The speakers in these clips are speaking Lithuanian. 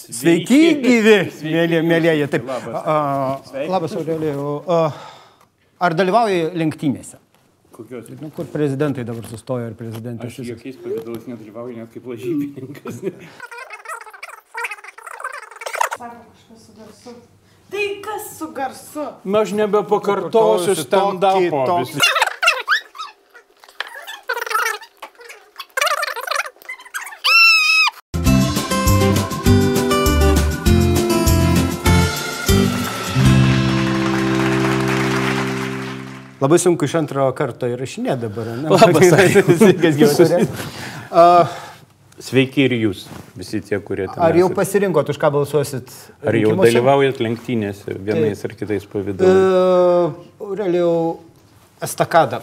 Sveiki, gyvi, mėly, mėlyje. Taip. Labas, labas Aurelijau. Ar dalyvauji lenktynėse? Kokios? Nu, kur prezidentai dabar sustojo ir prezidentė? Aš jokiais pavydalais nedalyvauju net kaip lažybininkas. Sako kažkas su garsu. Tai kas su garsu? Na, aš nebepakartosiu stand-upo. Labai sunku iš antro karto įrašinėti dabar. Ne? Labas. A, Sveiki ir jūs, visi tie, kurie ten. Ar jau esat. pasirinkot, už ką balsuosit? Ar jau rinkimuose? dalyvaujat lenktynėse vienais ar kitais E, pavydalais? Aurelijau, estakada.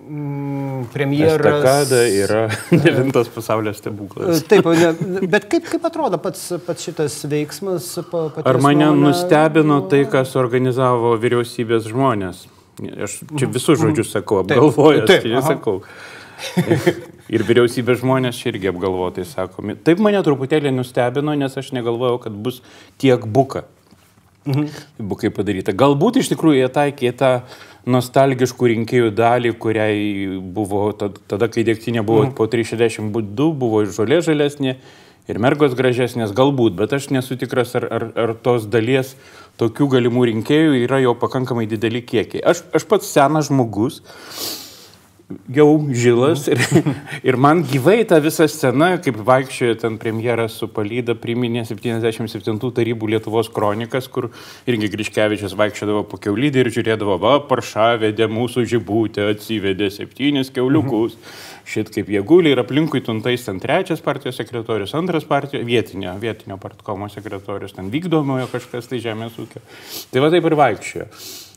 Mm, Premjeras. Estakada yra devintas pasaulio stebuklas. E, Taip, ne, bet kaip, kaip atrodo pats, pats šitas veiksmas? Pa, paties Ar mane nuomone? nustebino tai, ką suorganizavo vyriausybės žmonės? Aš čia visus žodžius sakau, Taip, apgalvojęs, taip, aha. sakau. Ir vyriausybės žmonės irgi apgalvotai sakomi. Taip mane truputėlį nustebino, nes aš negalvojau, kad bus tiek buka. Mhm. Bukai padaryta. Galbūt iš tikrųjų jie taikė tą nostalgiškų rinkėjų dalį, kuriai buvo tad- tada, kai dėktinė buvo Mhm. po 362, buvo žolė žalesnė, ir mergos gražesnės, galbūt, bet aš nesu tikras, ar, ar, ar tos dalies tokių galimų rinkėjų yra jau pakankamai dideli kiekiai. Aš, aš pats senas žmogus, jau žilas ir, ir man gyvai ta visa scena, kaip vaikščiojo ten premjeras su palyda, priminė 77 tarybų Lietuvos kronikas, kur irgi Griškevičius vaikščiodavo po keulydį ir žiūrėdavo, va, paršavedė mūsų žibūtė, atsivedė septynis keuliukus. Šit kaip jie guli ir aplinkui tuntais ten trečias partijos sekretorius, antras partijos, vietinio, vietinio partkomo sekretorius, ten vykdomojo kažkas tai žemės ūkio. Tai va taip ir vaikščiojo.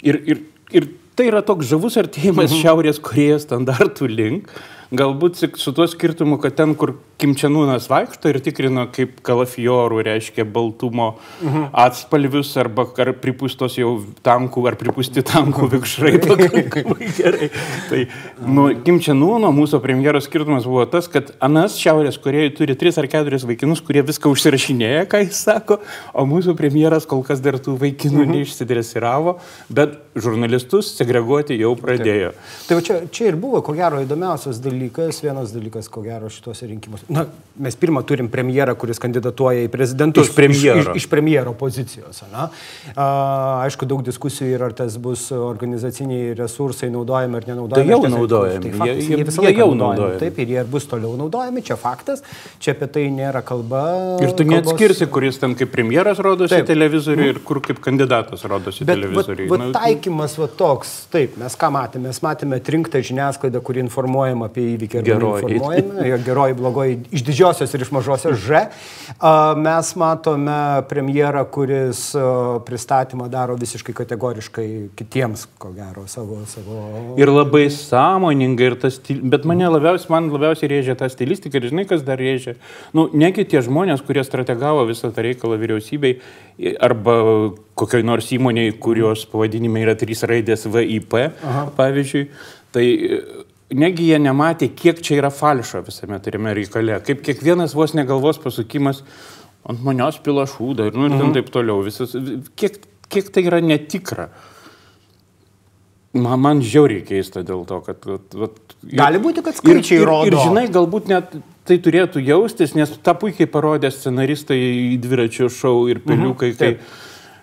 Ir, ir, ir tai yra toks žavus artėjimas mhm. Šiaurės Korejos standartų link. Galbūt su- su tuo skirtumu, kad ten, kur Kimčianūnas vaikšto ir tikrino, kaip kalafiorų reiškia baltumo mhm. atspalvius, arba ar pripūstos jau tankų, ar pripūsti tankų vikšrai pakankamai gerai. Tai nu, Kimčianūno mūsų premjero skirtumas buvo tas, kad Anas Šiaurės Korejoje turi tris ar keturis vaikinus, kurie viską užsirašinėja, ką jis sako, o mūsų premjeras kol kas dar tų vaikinų mhm. neišsidresiravo, bet žurnalistus segreguoti jau pradėjo. Tai va čia, čia ir buvo, ko gero, įdomiausias dalykas, vienas dalykas, ko gero, šituose rinkimuose. Na, mes pirmą turim premjerą, kuris kandidatuoja į prezidentus. Iš premjero. Iš, iš, iš premjero pozicijos. Na? A, aišku, daug diskusijų ir ar tas bus organizaciniai resursai naudojami ar nenaudojami. Tai jau naudojami. Tai faktas, Jie- jie, visą laiką jau naudojami. naudojami. Taip, ir jie ir bus toliau naudojami, čia faktas, čia apie tai nėra kalba. Ir tu kalbos- neatskirsi, kuris ten kaip premjeras rodosi televizoriui ir kur kaip kandidatas rodosi Bet televizoriui. va, Nu, taikymas va toks, taip, mes ką matėme, mes matėme trinktą žiniasklaidą, kuri informuojama apie įvykį Geroji. geroji, blogoji, iš didžiosios ir iš mažosios Ž. Mes matome premjerą, kuris pristatymą daro visiškai kategoriškai kitiems, ko gero, savo... savo... Ir labai sąmoningai, ir tas, stil- bet mane labiausiai, man labiausiai rėžia ta stilistika ir žinai, kas dar rėžia. Nu, negi tie žmonės, kurie strategavo visą tą reikalą vyriausybei arba kokioj nors įmoniai, kurios pavadinime yra trys raidės VIP, Aha. pavyzdžiui, tai negi jie nematė, kiek čia yra falšo visame turime reikale, kaip kiekvienas vos negalvos pasukimas ant manęs pila šūdą ir, nu, ir ten taip toliau. Visas, kiek, kiek tai yra netikra. Man, man žiauriai keista dėl to, kad... Vat, vat, Gali būti, kad skaičiai ir, ir, rodo. Ir žinai, galbūt net tai turėtų jaustis, nes tą puikiai parodė scenaristai į dviračio šou ir piliukai, Mhm, taip.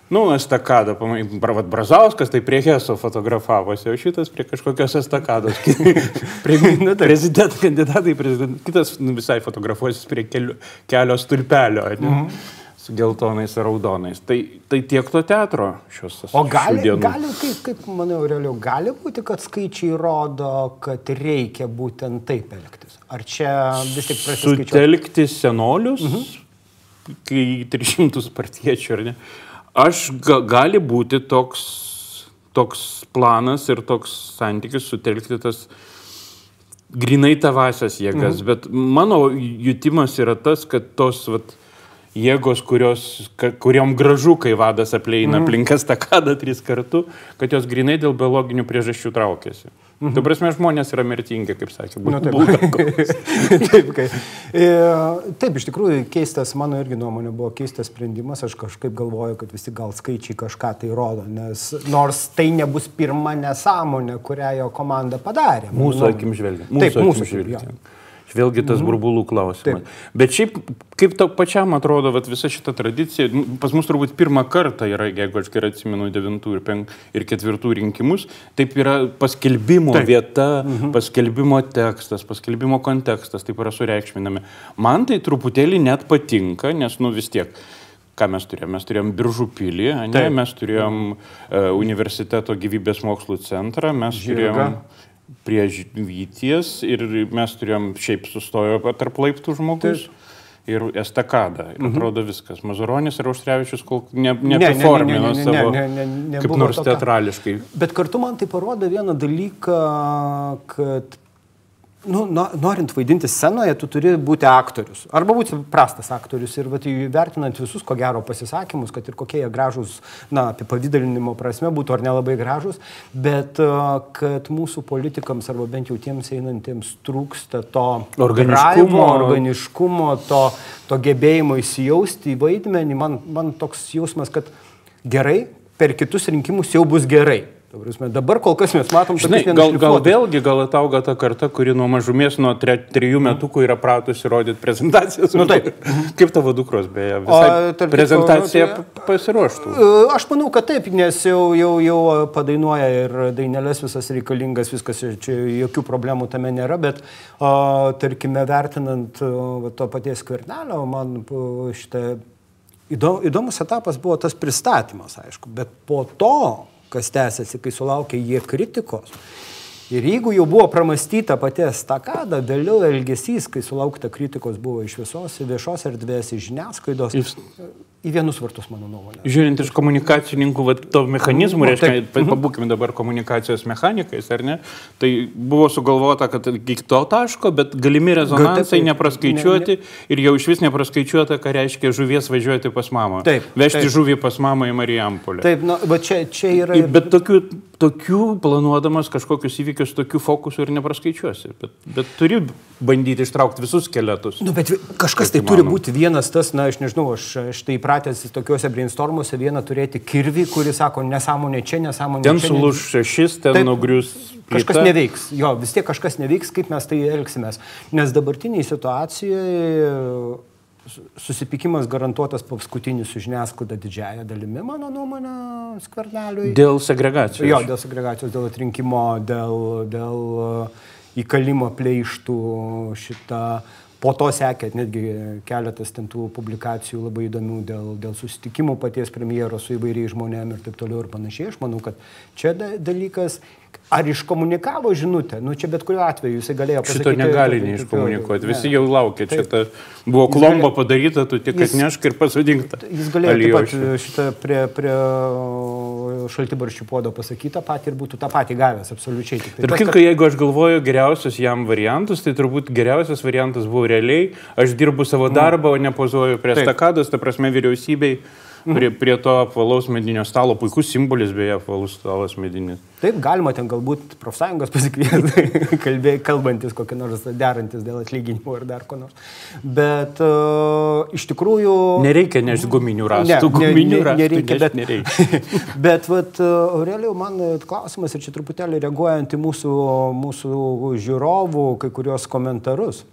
Nu, estakadą, pamai, Bravat Brazauskas tai prie Heso fotografavosi, o šitas prie kažkokios estakados. prie Nu, taip. prezidento kandidatai, prezident, kitas nu, visai fotografuosis prie kelio, kelio stulpelio, ne? Mhm. su geltonais ir raudonais. Tai, tai tiek to teatro šios O šių gali, dienų. gali kaip, kaip manau, realiau, gali būti, kad skaičiai rodo, kad reikia būtent taip elgtis. Ar čia vis tik prasiskaičiuoti? Sutelkti senolius, Mhm. kai 300 partiečių, ar ne? Aš ga, gali būti toks, toks planas ir toks santykis sutelkti tas grinai tavasias jėgas, mhm. bet mano jutimas yra tas, kad tos vat, jėgos, kurios, kuriam gražu, kai vadas apleina mm. aplinkas takadą tris kartų, kad jos grinai dėl biologinių priežasčių traukėsi. Mhm. Tu prasme, žmonės yra mirtingi, kaip sakė. Nu, taip. taip, kai. E, taip, iš tikrųjų, keistas, mano irgi nuomonė buvo keistas sprendimas, aš kažkaip galvoju, kad visi gal skaičiai kažką tai rodo, nes nors tai nebus pirma nesąmonė, kurią jo komanda padarė. Mūsų akim žvelgiant. Taip, mūsų akim žvelgiant. Vėlgi tas burbulų klausimas. Taip. Bet šiaip, kaip tau pačiam atrodo, vat, visa šita tradicija, nu, pas mus turbūt pirmą kartą yra, jeigu aš gerai atsimenu, devintų ir, penk, ir ketvirtų rinkimus, taip yra paskelbimo Taip. vieta, mhm. paskelbimo tekstas, paskelbimo kontekstas, taip yra sureikšminami. Man tai truputėlį net patinka, nes, nu vis tiek. Ką mes turėjom? Mes turėjom Biržų pilį, ne? Mes turėjom uh, universiteto gyvybės mokslų centrą, mes Žirgą. turėjom prie Vyties ir mes turėjom šiaip sustojo tarp laiptų žmogus. Ir estakadą. Ir atrodo viskas. Mazuronis ir Auštrevičius kol ne, ne, ne, ne, ne, savo ne, ne, ne, kaip nebuvo nors tokio. teatrališkai. Bet kartu man tai parodo vieną dalyką, kad nu, no- norint vaidinti scenoje, tu turi būti aktorius. Arba būti prastas aktorius. Ir vat, vertinant visus, ko gero, pasisakymus, kad ir kokie jie gražus, na, apie pavydalinimo prasme būtų ar nelabai gražus, bet a, kad mūsų politikams, arba bent jau tiems einantiems, trūksta to Organiškumo. organiškumo, to, to gebėjimo įsijausti į vaidmenį. Man, man toks jausmas, kad gerai, per kitus rinkimus jau bus gerai. Prasme, Dabar kol kas mes matom, Žinai, tokius gal, gal vėlgi, gal atauga ta karta, kuri nuo mažumės, nuo tre, trijų metukų yra pratusi rodyti prezentacijas. Nu, taip. Kaip tavo dukros, beje, kitko, prezentacija nu, p- pasiruoštų. E, Aš manau, kad taip, nes jau, jau, jau padainuoja ir dainelės visas reikalingas, viskas, čia jokių problemų tame nėra, bet o, tarkime, vertinant o, to paties kvernelio, man šitą įdo- įdomus etapas buvo tas pristatymas, aišku, bet po to, kas tęsiasi, kai sulaukė jie kritikos. Ir jeigu jau buvo pramastyta pati estakada, vėliau elgesys, kai sulaukta kritikos buvo iš visos viešos erdvės, iš žiniasklaidos, Iš- į vienus vartus, mano nuomonė. Žiūrint iš komunikacininkų vat, to mechanizmų, Nu, reiškia, pa- pabūkime dabar komunikacijos mechanikais, ar ne, tai buvo sugalvota, kad iki to taško, bet galimi rezonansai taip. nepraskaičiuoti ir jau iš vis nepraskaičiuota, ką reiškia žuvies važiuoti pas mamą. Taip, Vežti taip. žuvį pas mamą į Marijampolę. Taip, na, bet čia, čia yra... Bet tokių, tokių planuodamas kažkokius įvykius, tokių fokusų ir nepraskaičiuosi. Bet, bet turi bandyti ištraukti visus skeletus. Nu, bet kažkas tai turi būti vienas tas, na, aš nežinau, aš, aš tai įpratęs tokiuose brainstormuose vieną turėti kirvį, kuris sako, nesąmonė čia, nesąmonė Ten čia. sulūž šešis, ten Taip. nugrius. Kažkas plyta. neveiks, jo, vis tiek kažkas neveiks, kaip mes tai elgsimės. Nes dabartiniai situacijoje susipykimas garantuotas paskutinis su žiniasklaida didžiaja dalimi, mano nuomonė, skverneliui. Dėl segregacijos. Jo, dėl segregacijos, dėl atrinkimo, dėl, dėl uh, įkalimo pleištų šitą. Po to sekė netgi keletas ten tų publikacijų labai įdomių dėl, dėl susitikimų paties premjero su įvairiais žmonėmis ir taip toliau ir panašiai. Aš manau, kad čia da, dalykas, ar iškomunikavo žinutę, nu čia bet kuriuo atveju jisai galėjo pasakyti. Šito negali neiškomunikuoti. Visi ne. jau laukia. Čia Taip. ta buvo klomba padaryta, tu tik atnešk ir pasodink tą. Jis galėjo taip pat šitą prie, prie šaltibarščių podo pasakyti tą patį ir būtų tą patį gavęs, absoliučiai. Tik tai Ir tas, kitko, jeigu aš galvoju geriausius jam variantus, tai turbūt geriausias variantas buvo realiai, aš dirbu savo darbą, o ne pozuoju prie stakados, ta prasme vyriausybei, prie, prie to apvalaus medinio stalo, puikus simbolis beje, apvalus stalas medinis. Taip, galima ten galbūt profsąjungos pasikviesti, kalbantis kokį nors derantis dėl atlyginimo ar dar ko nors. Bet uh, iš tikrųjų... Nereikia nešti guminių rastų, guminių rastų nereikia, nešt bet, nereikia. bet vat, Aurelijau, man e, klausimas ir čia truputėlį reaguojant į mūsų, mūsų žiūrovų kai kurios komentarus.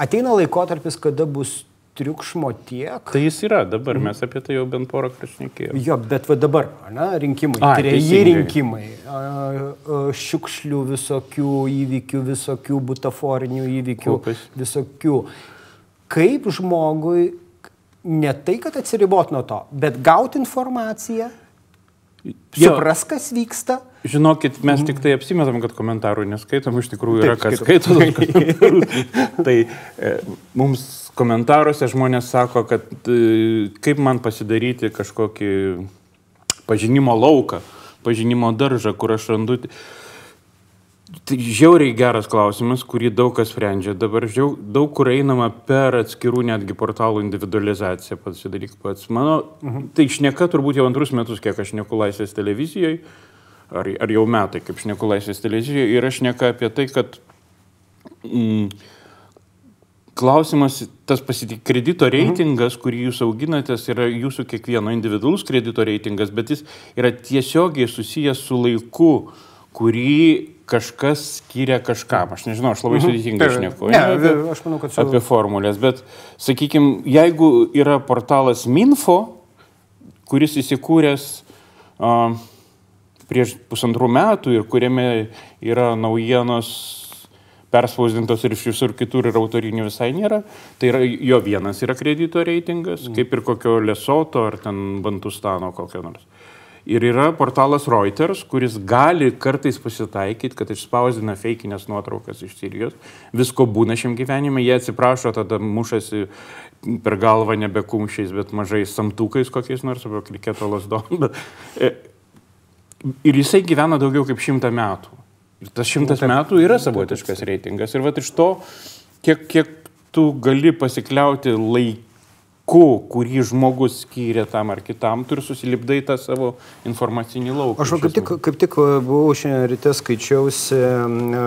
Ateina laikotarpis, kada bus triukšmo tiek. Tai jis yra, dabar mes apie tai jau bent porą kartų šnekėjome. Jo, bet va dabar, ne, rinkimai, Ai, treji rinkimai, a, a, šiukšlių visokių įvykių, visokių butaforinių įvykių, Kokius? visokių. Kaip žmogui ne tai, kad atsiribot nuo to, bet gauti informaciją. Supras, kas vyksta. Žinokit, mes tik tai apsimetam, kad komentarų neskaitom, iš tikrųjų yra, Taip, kas skaito. tai e, mums komentaruose žmonės sako, kad e, kaip man pasidaryti kažkokį pažinimo lauką, pažinimo daržą, kur aš randu. Tai žiauriai geras klausimas, kurį daug kas sprendžia. Dabar žiau, daug kur einama per atskirų netgi portalų individualizaciją, pats dalyk pats. Mano, mhm. tai šneka turbūt jau antrus metus, kiek aš neku laisvės televizijoje, ar, ar jau metai, kaip šneku laisvės televizijoje, ir aš šneka apie tai, kad mm, klausimas, tas pasitik kredito mhm. reitingas, mhm. kurį jūs auginatės, yra jūsų kiekvieno individualus kredito reitingas, bet jis yra tiesiogiai susijęs su laiku, kurį kažkas skiria kažkam. Aš nežinau, aš labai mhm. sudėtingai šneku. Ne, apie, aš manau, kad su... Apie formulės, bet, sakykime, jeigu yra portalas Minfo, kuris įsikūręs uh, prieš pusantrų metų ir kuriame yra naujienos perspausdintos ir iš visur kitur ir autorinių visai nėra, tai yra jo vienas yra kredito reitingas, mm. kaip ir kokio Lesoto ar ten Bantustano kokio nors. Ir yra portalas Reuters, kuris gali kartais pasitaikyti, kad išspausdina feikinės nuotraukas iš Sirijos. Visko būna šiam gyvenime, jie atsiprašo, tada mušasi per galvą nebe kumščiais, bet mažais samtukais kokiais nors, arba kliketo lasdom. E, ir jisai gyvena daugiau kaip šimtą metų. Ir tas šimtas metų yra savotiškas reitingas. Ir va iš to, kiek, kiek tu gali pasikliauti laik laiku, kurį žmogus skyrė tam ar kitam, tu ir susilipdai tą savo informacinį lauką. Aš kaip tik, kaip tik e, buvau šiandien ryte skaičiausi, e,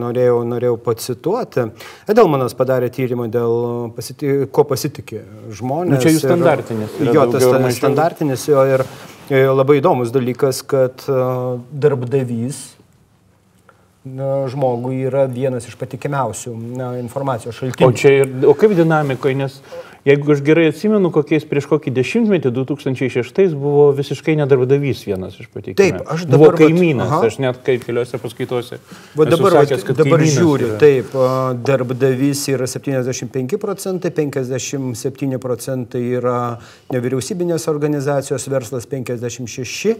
norėjau, norėjau pacituoti. Edelmanas padarė tyrimą dėl pasiti, ko pasitikė žmonės. Nu, čia jų standartinis. Ir, jo, tas standartinis jo ir e, labai įdomus dalykas, kad darbdavys žmogui yra vienas iš patikimiausių na, informacijos šaltinių. O, čia ir, o kaip dinamikoje, nes Jeigu aš gerai atsimenu, kokiais prieš kokį dešimtmetį, 2006 buvo visiškai nedarbdavys vienas iš patikimų. Taip, aš dabar... Buvo kaimynas, vat, aš net kaip keliuose paskaitose. Va dabar, sakęs, vat, dabar žiūriu, yra. taip, darbdavys yra 75 procentai, 57 procentai yra nevyriausybinės organizacijos, verslas 56.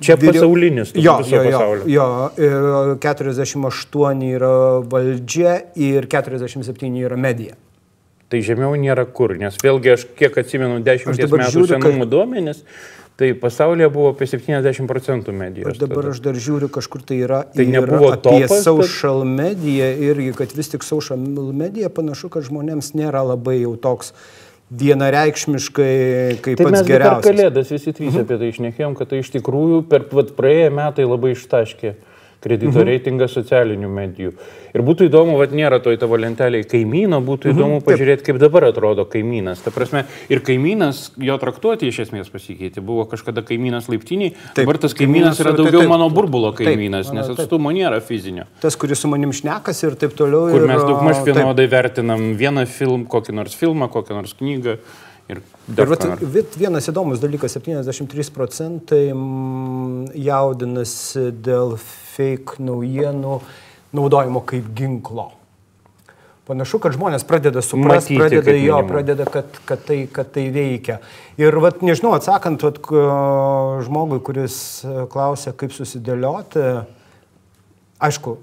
Čia pasaulinis. Jo, jo, jo, jo, 48 yra valdžia ir 47 yra medija. Tai žemiau nėra kur, nes vėlgi aš kiek atsimenu 10 metų žiūriu, senumo kad... duomenis, tai pasaulyje buvo apie 70 procentų medijos. Aš dabar tada. aš dar žiūriu, kažkur tai yra, tai yra nebuvo apie topas, social bet... media irgi, kad vis tik social media panašu, kad žmonėms nėra labai jau toks vienareikšmiškai kaip tai pats geriausias. Per kalėdas visi trys mhm. apie tai išnekėjom, kad tai iš tikrųjų per praėję metai labai ištaškė kredito mhm. reitingą socialinių medijų. Ir būtų įdomu, vad nėra toj tavo lentelėje kaimyno, būtų mhm. įdomu pažiūrėti, kaip dabar atrodo kaimynas. Ta prasme, ir kaimynas, jo traktuoti iš esmės pasikeitė. Buvo kažkada kaimynas laiptiniai, dabar tas kaimynas yra daugiau taip, mano burbulo kaimynas, taip, nes atstumo taip. nėra fizinio. Tas, kuris su manim šnekas ir taip toliau. Kur ir, mes daug maž vienodai taip. vertinam vieną film, kokį nors filmą, kokią nors knygą. Ir, ir vat, vat, vienas įdomus dalykas, 73 procentai jaudinasi dėl fake naujienų naudojimo kaip ginklo. Panašu, kad žmonės pradeda suprasti, pradeda jo, pradeda, kad, kad, tai, kad tai veikia. Ir, vat, nežinau, atsakant vat, žmogui, kuris klausia, kaip susidėlioti, aišku,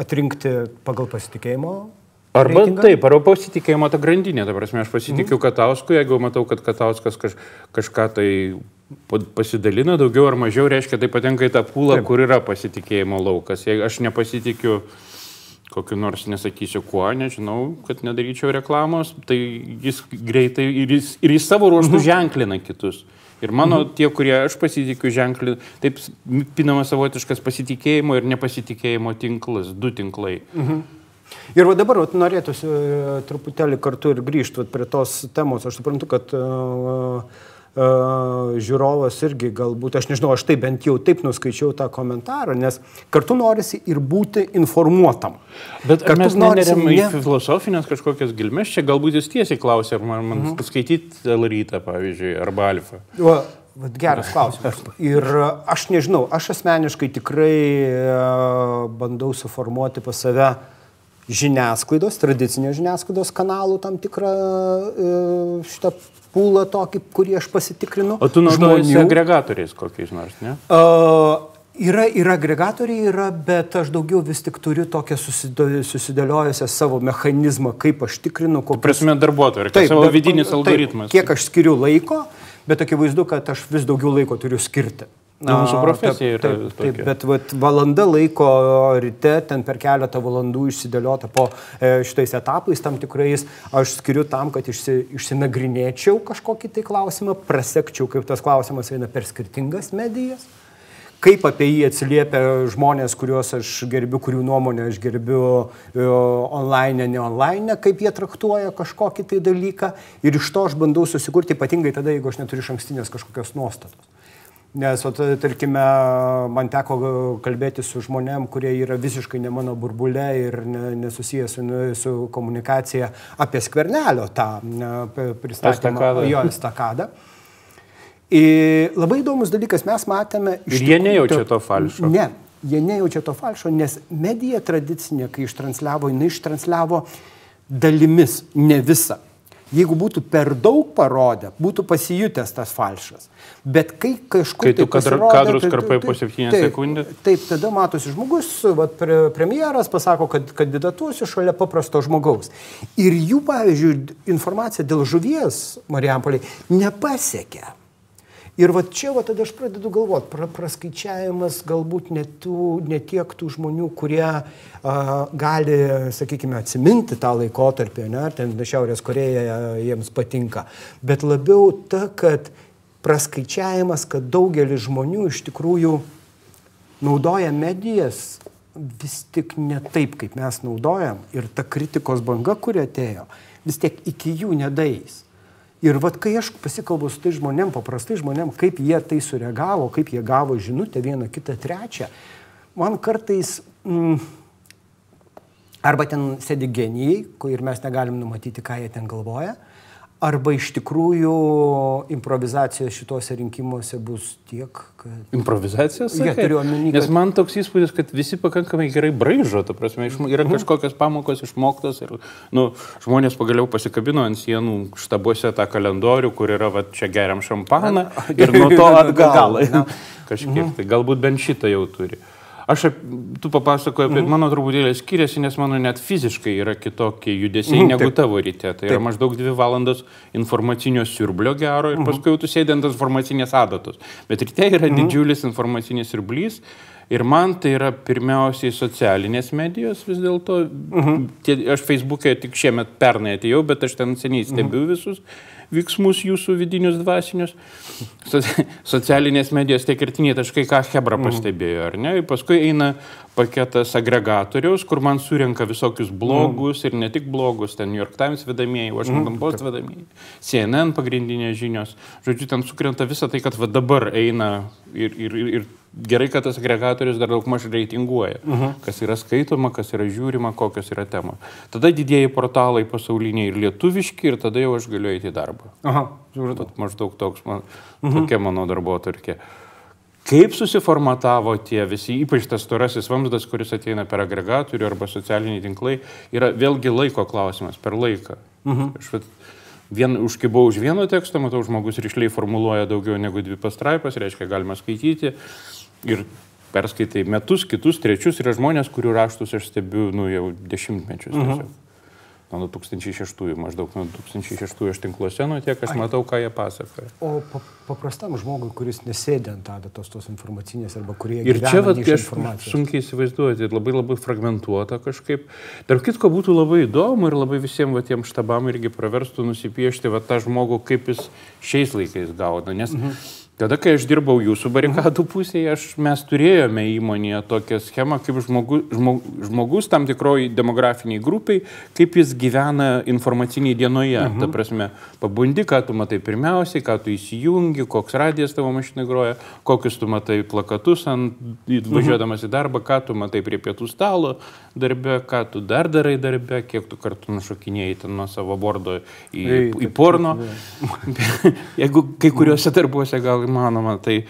atrinkti pagal pasitikėjimo Arba reitingą? taip, arba pasitikėjimo tą grandinę. Ta prasme, aš pasitikiu mm. Katausku, jeigu matau, kad Katauskas kaž, kažką tai pasidalina daugiau ar mažiau, reiškia, tai patenka į tą pūlą, taip. kur yra pasitikėjimo laukas. Jeigu aš nepasitikiu kokiu nors, nesakysiu kuo, nežinau, kad nedaryčiau reklamos, tai jis greitai ir jis, ir jis savo ruoštų mhm. ženklina kitus. Ir mano mhm. tie, kurie aš pasitikiu ženklį, taip pinama savotiškas pasitikėjimo ir nepasitikėjimo tinklas, du tinklai. Mhm. Ir va dabar vat, norėtųsi e, truputėlį kartu ir grįžti prie tos temos. Aš suprantu, kad uh, žiūrovas irgi galbūt, aš nežinau, aš tai bent jau taip nuskaičiau tą komentarą, nes kartu norisi ir būti informuotam. Bet kartu mes norėsim ne... į filosofinės kažkokias gilmes, čia galbūt jūs tiesiai klausė, ar man, man mhm. skaityti L-rytą, pavyzdžiui, arba Alfa. Va, Vat geras klausimas. Ir aš nežinau, aš asmeniškai tikrai bandau suformuoti pas save uh, žiniasklaidos, tradicinės žiniasklaidos kanalų tam tikrą e, šitą pūlą tokį, kurį aš pasitikrinu. O tu naudojiesi agregatoriais kokiais nors, ne? Uh, Yra, yra agregatoriai, yra, bet aš daugiau vis tik turiu tokią susidėliojusią savo mechanizmą, kaip aš tikrinu, kokius... Prasme darbuotojai, tai savo vidinis algoritmas. Taip, kiek aš skiriu laiko, bet akivaizdu, kad aš vis daugiau laiko turiu skirti Na, mūsų profesija taip, yra taip, taip, tokia. bet vat, valanda laiko ryte, ten per keletą valandų išsidėliota po e, šitais etapais tam tikrais, aš skiriu tam, kad išsi, išsinagrinėčiau kažkokį tai klausimą, prasekčiau, kaip tas klausimas eina per skirtingas medijas kaip apie jį atsiliepia žmonės, kuriuos aš gerbiu, kurių nuomonę aš gerbiu e, online, ne online, kaip jie traktuoja kažkokį tai dalyką. Ir iš to aš bandau susikurti, ypatingai tada, jeigu aš neturiu šankstinės kažkokios nuostatos. Nes, o, tarkime, man teko kalbėti su žmonėm, kurie yra visiškai ne mano burbulė ir ne, nesusijęs su, su komunikacija apie skvernelio tą pristatymą. Estakadą. Jo, estakadą. Ir labai įdomus dalykas, mes matėme... Ir jie tikrųjų nejaučia to- to falšo. Ne, jie nejaučia to falšo, nes medija tradicinė, kai ištransliavo, jinai ištransliavo dalimis, ne visą. Jeigu būtų per daug parodę, būtų pasijutęs tas falšas. Bet kai kažkur... Kai tu tai pasirodė, kadrus tai- karpai po tai- septynias taip, sekundės? Taip, tada matosi žmogus, vat, pre, premjeras pasako, kad kandidatuosiu šalia paprasto žmogaus. Ir jų, pavyzdžiui, informacija dėl žuvies Marijampoliai nepasiekia. Ir va čia va tada aš pradedu galvoti, pra, praskaičiavimas galbūt ne, tų, ne tiek tų žmonių, kurie a, gali, sakykime, atsiminti tą laikotarpį, ne, ar ten Šiaurės Koreja jiems patinka, bet labiau ta, kad praskaičiavimas, kad daugelis žmonių iš tikrųjų naudoja medijas vis tik ne taip, kaip mes naudojam. Ir ta kritikos banga, kuri atėjo, vis tiek iki jų nedais. Ir vad, kai aš pasikalbu su tai žmonėm, paprastai žmonėm, kaip jie tai sureagavo, kaip jie gavo žinutę vieną, kitą, trečią, man kartais... Mm, Arba ten sėdi genijai, ko ir mes negalim numatyti, ką jie ten galvoja, arba iš tikrųjų improvizacijos šituose rinkimuose bus tiek, kad... Improvizacija, Jie turiu omeny, Nes kad- man toks įspūdis, kad visi pakankamai gerai braižo, ta prasme, išmo- yra Mhm. kažkokios pamokos išmoktos ir nu, žmonės pagaliau pasikabino ant sienų štabuose tą kalendorių, kur yra va, čia geriam šampaną ir nuo to atgal. Kažkiek, tai galbūt bent šitą jau turi. Aš, tu papasakoji, Mhm. bet mano truputėlį skiriasi, nes mano net fiziškai yra kitokie judesiai Mhm, negu taip. tavo ryte. Tai yra Taip. maždaug dvi valandos informacinio siurblio gero ir paskui jau tu sėdi ant tos informacinės adatos. Bet ryte yra didžiulis informacinis siurblys. Ir man tai yra pirmiausiai socialinės medijos vis dėlto. Tie- Aš Facebook'e tik šiemet pernai atėjau, bet aš ten seniai stebiu visus veiksmus jūsų vidinius dvasinius. So, socialinės medijos tie kertiniai taškai, ką Hebra pastebėjo, ar ne? Ir paskui eina paketas agregatoriaus, kur man surenka visokius blogus ir ne tik blogus, ten New York Times vedamieji, Washington Post vedamieji, CNN pagrindinės žinios. Žodžiu, ten sukrenta visą tai, kad va dabar eina ir, ir, ir, ir gerai, kad tas agregatorius dar daug maž reitinguoja, uh -huh. kas yra skaitoma, kas yra žiūrima, kokios yra temos. Tada didieji portalai pasauliniai ir lietuviški ir tada jau aš galiu eiti į darbą. Aha. Vat maždaug toks man, tokia mano darbo turkė. Kaip susiformatavo tie visi, ypač tas storasis vamzdas, kuris ateina per agregatorių arba socialiniai tinklai, yra vėlgi laiko klausimas, per laiką. Mhm. Aš vat, vien, užkibau už vieno teksto, matau, žmogus ryšliai formuluoja daugiau negu dvi pastraipas, reiškia, galima skaityti. Ir perskaitai metus, kitus, trečius, yra žmonės, kurių raštus aš stebiu, nu, jau dešimtmečius. Mhm. Nuo 2006, maždaug nuo 2006 aš tinkluose, nu tiek aš matau, ką jie pasakoja. O pa, paprastam žmogui, kuris nesėdė ant adatos tos informacinės arba kurie... Ir čia iš aš sunkiai įsivaizduoti, labai labai fragmentuota kažkaip. Tarp kitko būtų labai įdomu ir labai visiems va, tiem štabam irgi praverstų nusipiešti va, tą žmogų, kaip jis šiais laikais gauna. Nes mhm. Tada, kai aš dirbau jūsų barikadų pusėje, aš, mes turėjome įmonėje tokią schemą, kaip žmogu, žmog, žmogus tam tikroji demografiniai grupiai, kaip jis gyvena informaciniai dienoje. Mhm. Ta prasme, pabundi, ką tu matai pirmiausiai, ką tu įsijungi, koks radijas tavo mašinai groja, kokius tu matai plakatus ant, važiuodamas į darbą, ką tu matai prie pietų stalo darbe, ką tu dar darai darbe, kiek tu kartu nušokinėjai ten nuo savo bordo į, Ei, į porno. Jeigu kai kuriuose darbuose gal įmanoma, tai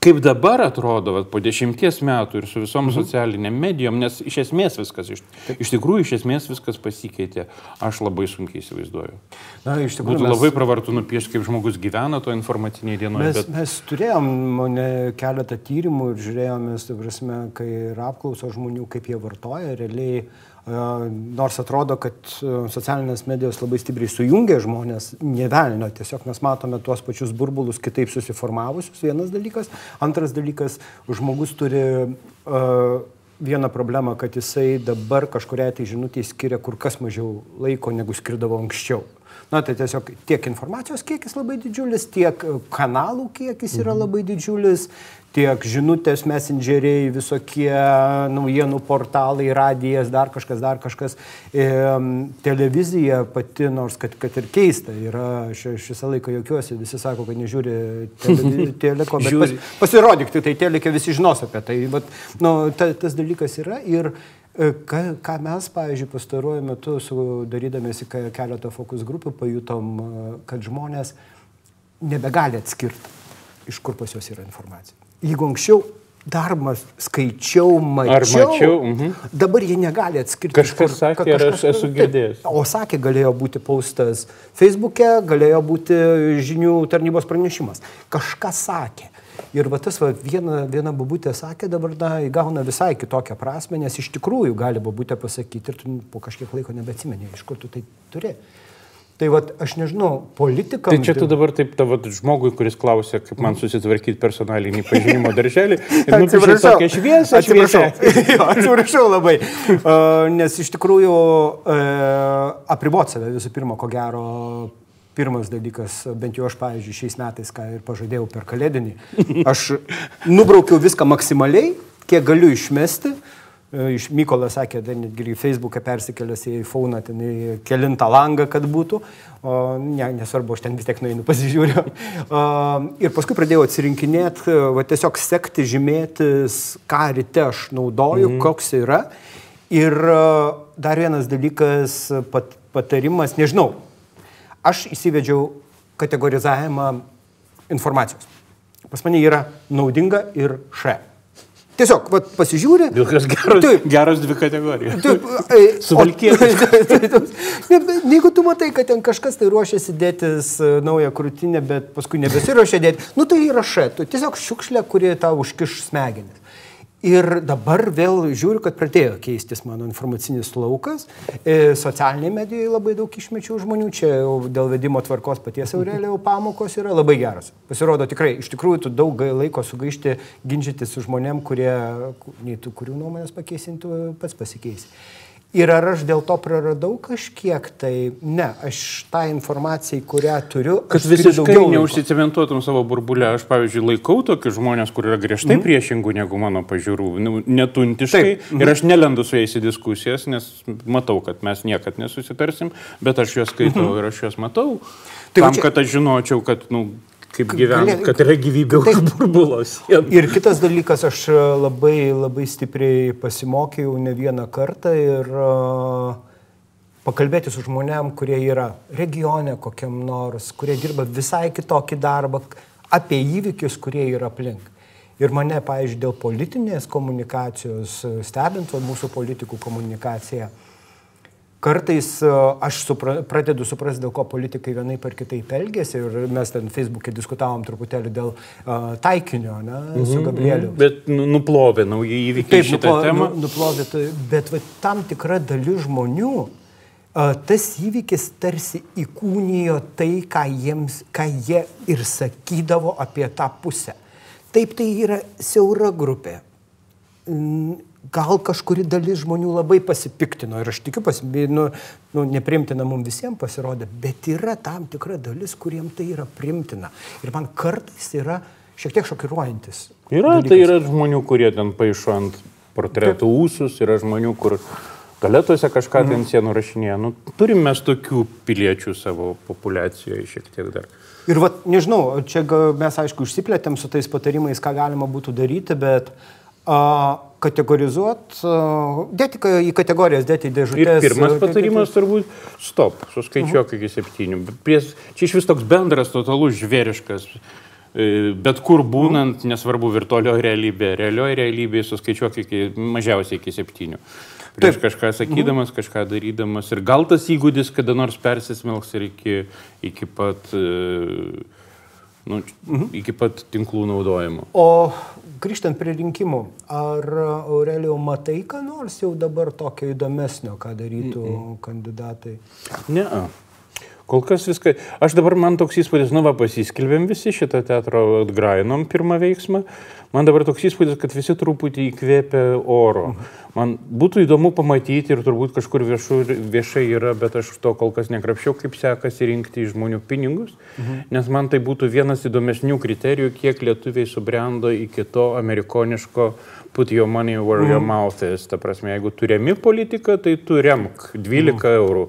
kaip dabar atrodo, vat, po dešimties metų ir su visom mhm. socialiniam medijom, nes iš esmės viskas, iš, iš tikrųjų iš esmės viskas pasikeitė, aš labai sunkiai įsivaizduoju. Na, iš tikrųjų, Būtų mes- labai pravartu nupiešti, kaip žmogus gyvena to informacinėje dienoje, Mes, bet mes turėjom ne, keletą tyrimų ir žiūrėjomės, tai prasme, kai yra apklauso žmonių, kaip jie vartoja, realiai Nors atrodo, kad socialinės medijos labai stipriai sujungia žmonės, nevelnio, tiesiog mes matome tuos pačius burbulus kitaip susiformavusius, vienas dalykas. Antras dalykas, žmogus turi uh, vieną problemą, kad jisai dabar kažkuria tai žinutė skiria kur kas mažiau laiko, negu skirdavo anksčiau. Na, tai tiesiog tiek informacijos kiekis labai didžiulis, tiek kanalų kiekis yra mhm. labai didžiulis, tiek žinutės, messengeriai, visokie naujienų portalai, radijas, dar kažkas, dar kažkas. E, televizija pati, nors kad, kad ir keista, yra, aš, visą laiką jokiuosi, visi sako, kad nežiūri teleko, bet pas, pasirodyk, tai, tai telekė visi žinos apie tai. Bet, nu, ta, tas dalykas yra ir e, ką, ką mes, pavyzdžiui, pastaruoju metu, sudarydamėsi keletą fokus grupių, pajutom, e, kad žmonės nebegali atskirti, iš kur pas juos yra informacija jeigu anksčiau darbas skaičiau, mačiau, ar mačiau, mhm. dabar jie negali atskirti. Kažkas sakė, ka, kažkas, aš esu girdėjęs. O sakė, galėjo būti paustas Facebook'e, galėjo būti žinių tarnybos pranešimas. Kažkas sakė. Ir va tas va, viena, viena babutė sakė, dabar na, įgauna visai kitokią prasme, nes iš tikrųjų gali babutė pasakyti ir tu po kažkiek laiko nebeatsimeni, iš kur tu tai turi. Tai vat, aš nežinau, politikams. Tai čia tu dabar taip tavo žmogui, kuris klausė, kaip man susitvarkyti personalinį pažinimo darželį. Atsiprašau, tokia šviesa. Atsiprašau, atsiprašau labai. Uh, nes iš tikrųjų uh, apribot save visų pirma, ko gero, pirmas dalykas, bent jau aš, pavyzdžiui, šiais metais, ką ir pažadėjau per kalėdinį, aš nubraukiau viską maksimaliai, kiek galiu išmesti. E, iš Mykolas sakė, dar netgi į Facebooką persikėlęs į iPhone, ten į kelintą langą, kad būtų. O, ne, nesvarbu, aš ten vis tiek nueinu pasižiūriu. O, ir paskui pradėjau atsirinkinėti, va, tiesiog sekti, žymėtis, ką ryte aš naudoju, mm. koks yra. Ir e, dar vienas dalykas, pat, patarimas, nežinau, aš įsivedžiau kategorizavimą informacijos. Pas mane yra naudinga ir še. Tiesiog, vat, pasižiūri. Vilkas geros, taip, geros dvi kategorijos. Taip, Suvalkėtas. Jeigu tu matai, kad ten kažkas tai ruošiasi dėtis e, naują krūtinę, bet paskui nebesiruošia dėti, nu tai įrašai, tu tiesiog šiukšlė, kuri tau užkiš smegenis. Ir dabar vėl žiūriu, kad pradėjo keistis mano informacinis laukas. E, socialiniai medijoje labai daug išmečių žmonių, čia dėl vedimo tvarkos paties Aurelio pamokos yra labai geras. Pasirodo tikrai, iš tikrųjų, tu daug laiko sugaišti ginčyti su žmonėm, kurie, nei tu kurių nuomonės pakeisintų, pats pasikeisi. Ir ar aš dėl to praradau kažkiek, tai ne, aš tą informaciją, kurią turiu. Kad visiškai neužsicementuotum savo burbulę, aš, pavyzdžiui, laikau tokius žmonės, kur yra griežtai mm. priešingų negu mano pažiūrų, nu, netuntiškai. Taip. Mm. Ir aš nelendu su jais į diskusijas, nes matau, kad mes niekad nesusitarsim, bet aš juos skaitau mm. ir aš juos matau. Tai tam, čia... kad aš žinočiau, kad nu, kaip gyvena, kad yra gyvybė už burbulos. Ir kitas dalykas, aš e, labai, labai stipriai pasimokiau ne vieną kartą ir uh, pakalbėti su žmonėm, kurie yra regione kokiam nors, kurie dirba visai kitokį darbą, apie įvykius, kurie yra aplink. Ir mane, pavyzdžiui, dėl politinės komunikacijos, stebint mūsų politikų komunikaciją, uh, Kartais e, aš supra, pradedu suprasti, dėl ko politikai vienai par kitaip elgėsi ir mes ten Facebook'e diskutavom truputėlį dėl uh, taikinio, ne, mm -hmm, su mhm, Gabrieliu. Bet nu, nuplovė naujai įvykiai. Taip, nuplovė, nu, nuplovė, tai, bet va, tam tikra dalis žmonių uh, tas įvykis tarsi įkūnijo tai, ką, jiems, ką jie ir sakydavo apie tą pusę. Taip tai yra siaura grupė gal kažkuri dalis žmonių labai pasipiktino ir aš tikiu, pas, nu, nu, neprimtina mums visiems pasirodė, bet yra tam tikra dalis, kuriem tai yra primtina. Ir man kartais yra šiek tiek šokiruojantis. Yra, dalykas. tai yra žmonių, kurie ten paaišo ant portretų Taip. ūsus, yra žmonių, kur galėtuose kažką mm. ten sienų rašinėje. Nu, turim mes tokių piliečių savo populiacijoje šiek tiek dar. Ir va, nežinau, čia mes aišku užsiplėtėm su tais patarimais, ką galima būtų daryti, bet uh, kategorizuot, dėti į kategorijas, dėti į dėžutės. Ir pirmas patarimas turbūt stop, suskaičiuok iki septynių. Pries, čia iš vis toks bendras, totalus žvėriškas. E, bet kur būnant, nesvarbu virtualioje realybėje, realioje realybėje suskaičiuok iki, mažiausiai iki septynių. Prieš Taip. kažką sakydamas, kažką darydamas. Ir gal tas įgūdis kada nors persismelks ir iki, iki pat uh, Nu, iki pat tinklų naudojimo. O grįžtant prie rinkimų, ar Aurelijau matai, ką nors jau dabar tokio įdomesnio, ką darytų mm -mm. kandidatai? Ne. -a. Kol kas viską. Aš dabar man toks įspūdis, nu va, pasiskelbėm visi šitą teatro atgrainom pirmą veiksmą. Man dabar toks įspūdis, kad visi truputį įkvėpia oro. Man būtų įdomu pamatyti ir turbūt kažkur viešu, viešai yra, bet aš to kol kas nekrapščiau, kaip sekasi rinkti iš žmonių pinigus, mhm. nes man tai būtų vienas įdomesnių kriterijų, kiek lietuviai subrendo iki to amerikoniško put your money where your mouth is. Ta prasme, jeigu turėmi politika, tai tu remk 12 mhm. eurų.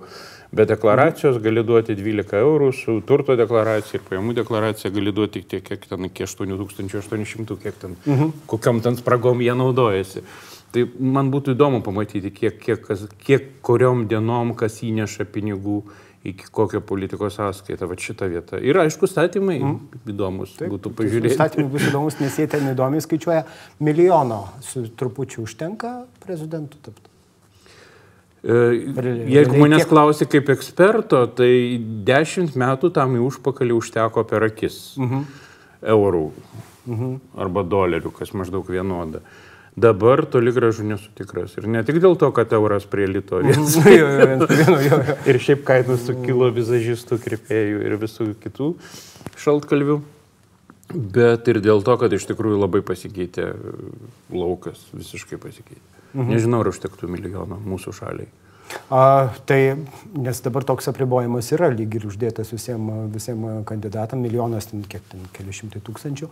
Be deklaracijos gali duoti 12 eurų, su turto deklaracija ir pajamų deklaracija gali duoti tik tiek, kiek ten, iki 8800, kiek ten, mhm. kokiam ten spragom jie naudojasi. Tai man būtų įdomu pamatyti, kiek, kiek, kas, kiek kuriom dienom kas įneša pinigų iki kokio politikos sąskaita, va šita vieta. Ir aišku, statymai mm. įdomus Taip, būtų pažiūrėti. Statymai bus įdomus, nes jie ten įdomiai skaičiuoja milijono, su trupučiu užtenka prezidentų tapti. E, jeigu manęs klausi kaip eksperto, tai dešimt metų tam į užpakalį užteko per akis uh mhm. -huh. eurų uh mhm. -huh. arba dolerių, kas maždaug vienoda. Dabar toli gražu nesu tikras. Ir ne tik dėl to, kad euras prie lito. Mhm. ir šiaip kainos sukilo vizažistų, kripėjų ir visų kitų šaltkalvių. Bet ir dėl to, kad iš tikrųjų labai pasikeitė laukas, visiškai pasikeitė. Mhm. Nežinau, ar užtektų milijono mūsų šaliai. A, tai, nes dabar toks apribojimas yra lyg ir uždėtas visiems visiem kandidatam, milijonas, ten kiek ten, keli šimtai tūkstančių.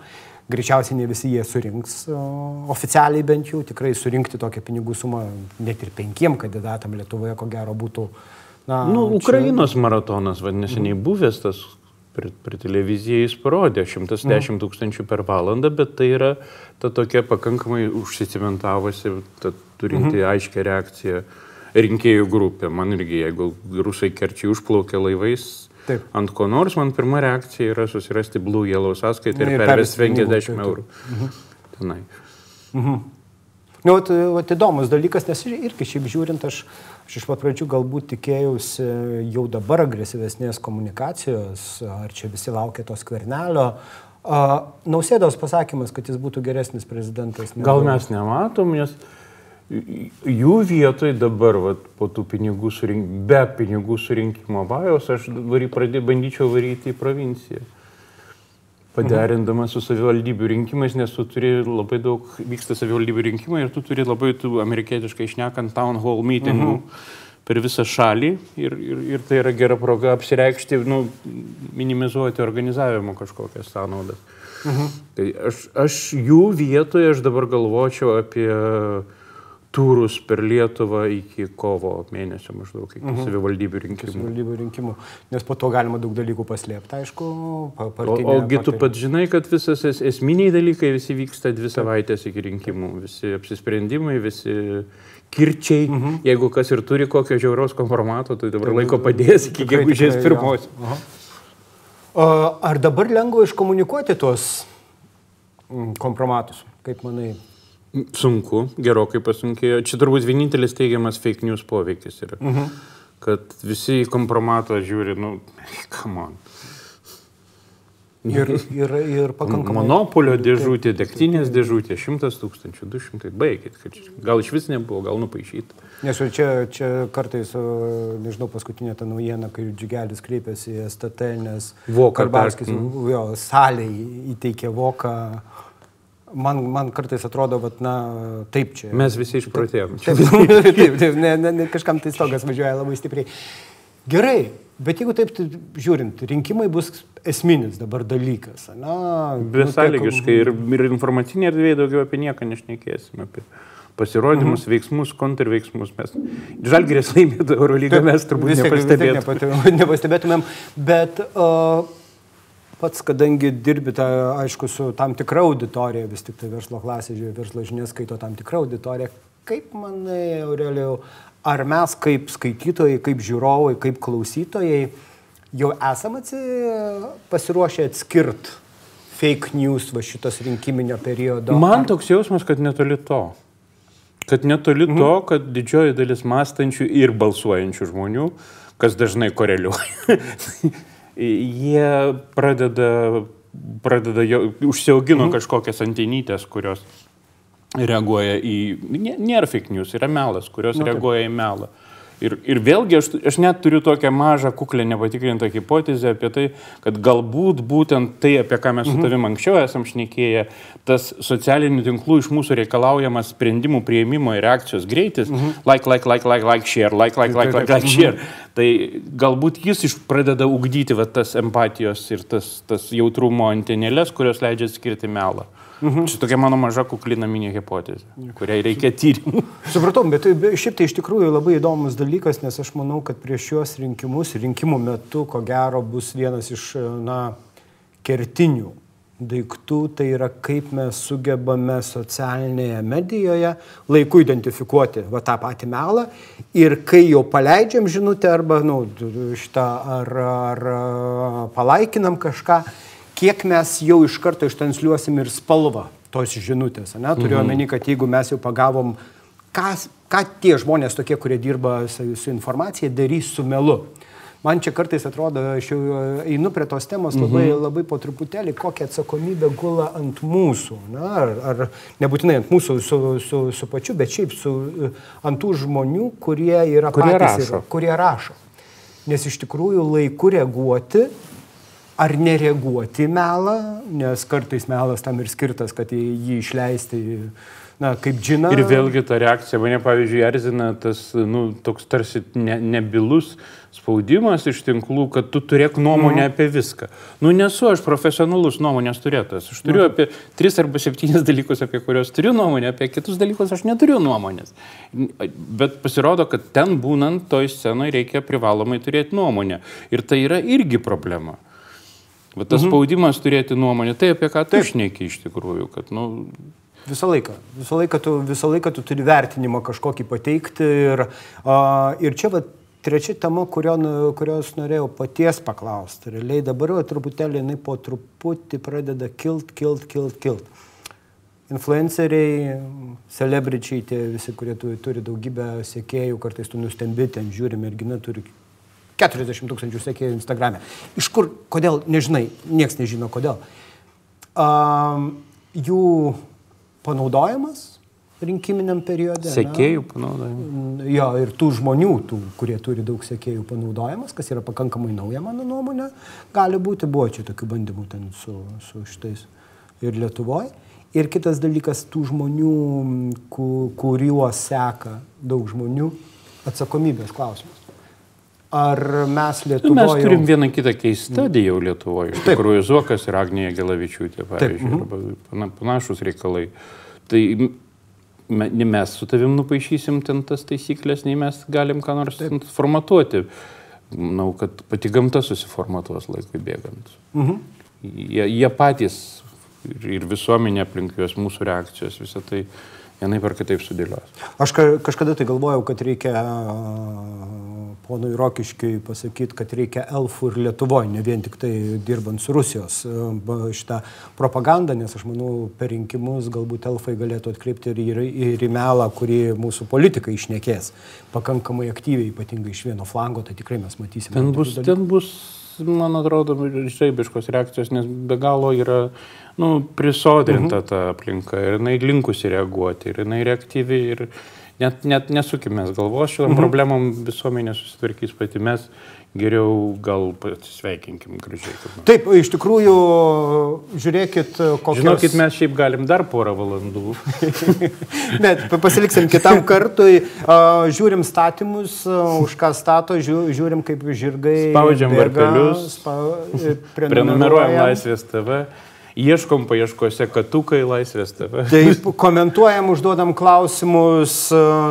Greičiausiai ne visi jie surinks, o, oficialiai bent jau, tikrai surinkti tokią pinigų sumą net ir penkiem kandidatam Lietuvoje, ko gero būtų. Na, nu, Ukrainos čia... maratonas, vadinasi, mhm. buvęs tas per, per televiziją jis parodė 110 mhm. tūkstančių per valandą, bet tai yra ta tokia pakankamai užsisimentavusi, ta, turinti mhm. aiškę reakciją rinkėjų grupė. Man irgi, jeigu rusai kerčiai užplaukia laivais Taip. ant ko nors, man pirma reakcija yra susirasti Blue Yellow sąskaitą ir, ir pervesti 50 eurų. Mhm. Tenai. Mhm. Nu, vat, vat įdomus dalykas, nes irgi šiaip žiūrint, aš, aš iš pat pradžių galbūt tikėjausi jau dabar agresyvesnės komunikacijos, ar čia visi laukia to skvernelio. Nausėdos pasakymas, kad jis būtų geresnis prezidentas. Negu... Gal mes nematom, nes jų vietoj dabar, vat, po tų pinigų surink, be pinigų surinkimo vajos, aš vary, pradė, bandyčiau varyti į provinciją paderindamas su savivaldybių rinkimais, nes tu turi labai daug, vyksta savivaldybių rinkimai ir tu turi labai tų amerikietiškai išnekant town hall meetingų uh -huh. per visą šalį ir, ir, ir tai yra gera proga apsireikšti, nu, minimizuoti organizavimo kažkokias sąnaudas. -huh. Tai aš, aš jų vietoje aš dabar galvočiau apie uh, turus per Lietuvą iki kovo mėnesio maždaug, iki mhm. savivaldybių rinkimų. Savivaldybių rinkimų, nes po to galima daug dalykų paslėpti, aišku. Partinė, o, ogi tu pat žinai, kad visas es, esminiai dalykai visi vyksta dvi savaitės iki rinkimų, visi apsisprendimai, visi kirčiai, mhm. jeigu kas ir turi kokio žiauraus konformato, tai dabar tai, laiko padės iki gegužės pirmos. Ar dabar lengva iškomunikuoti tuos mm, kompromatus, kaip manai? Sunku, gerokai pasunkėjo. Čia turbūt vienintelis teigiamas fake news poveikis yra. Mhm. Kad visi į kompromatą žiūri, nu, come on. Ir, ir, ir pakankamai. Monopolio dėžutė, degtinės dėžutė, šimtas tūkstančių, du šimtai, baigit, kad gal iš vis nebuvo, gal nupaišyta. Nes čia, čia kartais, nežinau, paskutinė ta naujiena, kai Džigelis kreipėsi į STT, nes Voka Karbauskis jo salėje įteikė Voką Man, man kartais atrodo, kad, na, taip čia. Mes visi išprotėjom. Taip, taip, taip, taip ne, ne, ne, kažkam tai stogas važiuoja labai stipriai. Gerai, bet jeigu taip tai, žiūrint, rinkimai bus esminis dabar dalykas. Besąlygiškai nu, ir, ir informacinė erdvė daugiau apie nieką nešnekėsime. Apie pasirodymus, mhm. veiksmus, kontrveiksmus. Mes žalgirės laimėtų Eurolygą mes turbūt tiek, nepastebėtumėm. Tiek nepastebėtumėm, bet uh, pats, kadangi dirbi, ta, aišku, su tam tikra auditorija, vis tik tai verslo klasė, verslo žinias skaito tam tikrą auditoriją, kaip manai, Aurelijau, ar mes kaip skaitytojai, kaip žiūrovai, kaip klausytojai jau esam atsi, pasiruošę atskirti fake news va šitos rinkiminio periodo? Man ar... toks jausmas, kad netoli to. Kad netoli mhm. to, kad didžioji dalis mąstančių ir balsuojančių žmonių, kas dažnai koreliuoja, jie pradeda pradeda, jau, užsiaugino mhm. kažkokias antinytės, kurios reaguoja į, nėra fake news, yra melas, kurios nu, reaguoja į melą. Ir, ir vėlgi aš, aš net turiu tokią mažą, kuklę, nepatikrintą hipotezę apie tai, kad galbūt būtent tai, apie ką mes su mhm. tavim anksčiau esam šnekėję, tas socialinių tinklų iš mūsų reikalaujamas sprendimų prieimimo ir reakcijos greitis, mhm. like, like, like, like, like, share, like, like, like, like, like, share, tai galbūt jis iš pradeda ugdyti va, tas empatijos ir tas, tas jautrumo antenėlės, kurios leidžia skirti melą. Mhm. Čia tokia mano maža kuklinaminė hipotezė, kuriai reikia tyrimų. Supratau, bet šiaip tai iš tikrųjų labai įdomus dalykas, nes aš manau, kad prieš šios rinkimus, rinkimų metu, ko gero, bus vienas iš, na, kertinių daiktų, tai yra kaip mes sugebame socialinėje medijoje laiku identifikuoti va, tą patį melą ir kai jau paleidžiam žinutę arba, na, nu, šitą, ar, ar palaikinam kažką, kiek mes jau iš karto ištransliuosim ir spalvą tos žinutės. Ne? Turiu mhm. omeny, kad jeigu mes jau pagavom, ką, ką tie žmonės tokie, kurie dirba su, su informacija, darys su melu. Man čia kartais atrodo, aš jau einu prie tos temos labai, mhm. labai po truputėlį, kokią atsakomybę gula ant mūsų. Na, ar, ar nebūtinai ant mūsų su, su, su pačiu, bet šiaip su, ant tų žmonių, kurie yra kurie patys, rašo. Ir, kurie rašo. Nes iš tikrųjų laiku reaguoti ar nereaguoti melą, nes kartais melas tam ir skirtas, kad jį išleisti, na, kaip džina. Ir vėlgi ta reakcija mane, pavyzdžiui, erzina tas, nu, toks tarsi ne, nebilus spaudimas iš tinklų, kad tu turėk nuomonę mm. apie viską. Nu, nesu aš profesionalus nuomonės turėtas. Aš turiu mm. apie tris arba septynis dalykus, apie kuriuos turiu nuomonę, apie kitus dalykus aš neturiu nuomonės. Bet pasirodo, kad ten būnant toj scenoje reikia privalomai turėti nuomonę. Ir tai yra irgi problema. Bet tas mhm. spaudimas turėti nuomonę, tai apie ką tu šneki iš tikrųjų, kad, nu... Visą laiką. Visą laiką tu, visą laiką tu turi vertinimą kažkokį pateikti. Ir, uh, ir čia va, trečia tema, kurio, kurios norėjau paties paklausti. Realiai dabar jau truputėlį jinai po truputį pradeda kilt, kilt, kilt, kilt. Influenceriai, celebričiai, tie visi, kurie tu, turi daugybę sėkėjų, kartais tu nustembi, ten žiūri, mergina turi 40 tūkstančių sekėjų Instagram'e. Iš kur, kodėl, nežinai, nieks nežino kodėl. Um, jų panaudojimas rinkiminiam periode. Sekėjų panaudojimas. Jo, ir tų žmonių, tų, kurie turi daug sekėjų panaudojimas, kas yra pakankamai nauja, mano nuomonė, gali būti, buvo čia tokių bandymų ten su, su šitais ir Lietuvoje. Ir kitas dalykas, tų žmonių, kuriuos seka daug žmonių, atsakomybės klausimas. Ar mes Lietuvoje... Nu, mes turim vieną kitą keistadį jau Lietuvoje. Iš tikrųjų, Zuokas ir Agnija Gelavičiūtė, pavyzdžiui, Taip, arba panašus reikalai. Tai ne mes su tavim nupaišysim ten tas taisyklės, nei mes galim ką nors Taip. formatuoti. Manau, kad pati gamta susiformatuos laikui bėgant. Mhm. Jie, jie patys ir visuomenė aplink juos, mūsų reakcijos, visą tai vienaip ar kitaip sudėlios. Aš kažkada tai galvojau, kad reikia ponui Rokiškiui pasakyti, kad reikia elfų ir Lietuvoje, ne vien tik tai dirbant su Rusijos šitą propagandą, nes aš manau, per rinkimus galbūt elfai galėtų atkreipti ir, ir, ir į melą, kurį mūsų politikai išnekės pakankamai aktyviai, ypatingai iš vieno flango, tai tikrai mes matysime. Ten bus, ten bus man atrodo, žaibiškos reakcijos, nes be galo yra nu, prisodrinta mhm. ta aplinka ir jinai linkusi reaguoti ir jinai reaktyvi ir net, net nesukimės galvos šiom mhm. problemom visuomenė susitvarkys pati mes. Geriau gal pasisveikinkim gražiai. Taip, iš tikrųjų, žiūrėkit, kokios... Žinokit, mes šiaip galim dar porą valandų. Bet pasiliksim kitam kartui. Žiūrim statymus, už ką stato, žiūrim kaip žirgai. Spaudžiam varpelius. Spa... Prenumeruojam Laisvės TV. Ieškom paieškose katukai laisvės TV. Taip, komentuojam, užduodam klausimus,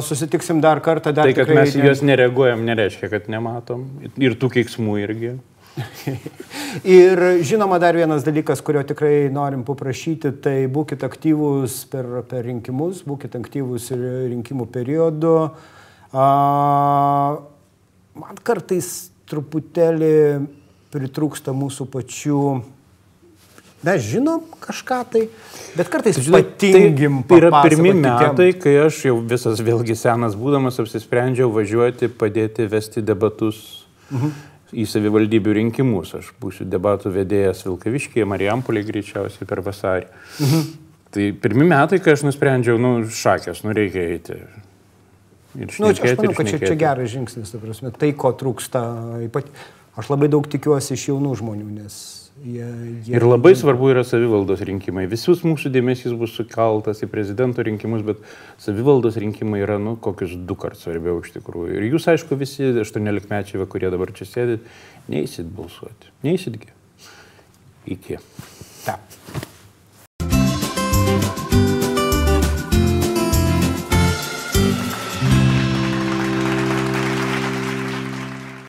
susitiksim dar kartą. Dar tai, kad mes ne... juos nereaguojam, nereiškia, kad nematom. Ir tų keiksmų irgi. ir žinoma, dar vienas dalykas, kurio tikrai norim paprašyti, tai būkite aktyvūs per, per rinkimus, būkite aktyvūs ir rinkimų periodu. A, man kartais truputėlį pritrūksta mūsų pačių Mes žinom kažką tai, bet kartais Žinai, patingim. Tai yra pirmi metai, kai aš jau visas vėlgi senas būdamas apsisprendžiau važiuoti, padėti vesti debatus. Mhm. į savivaldybių rinkimus. Aš būsiu debatų vedėjas Vilkaviškėje, Marijampoliai greičiausiai per vasarį. Mhm. Tai pirmi metai, kai aš nusprendžiau, nu, šakės, nu, reikia eiti. Ir nu, aš manau, kad čia, čia geras žingsnis, prasme, tai, ko trūksta, ypat, aš labai daug tikiuosi iš jaunų žmonių, nes Jie, jie, ir labai svarbu yra savivaldos rinkimai. Visus mūsų dėmesys bus sukeltas į prezidento rinkimus, bet savivaldos rinkimai yra, nu, kokius du kartus svarbiau iš tikrųjų. Ir jūs, aišku, visi 18-mečiai, kurie dabar čia sėdit, neįsit balsuoti. Neįsitgi. Iki. Ta.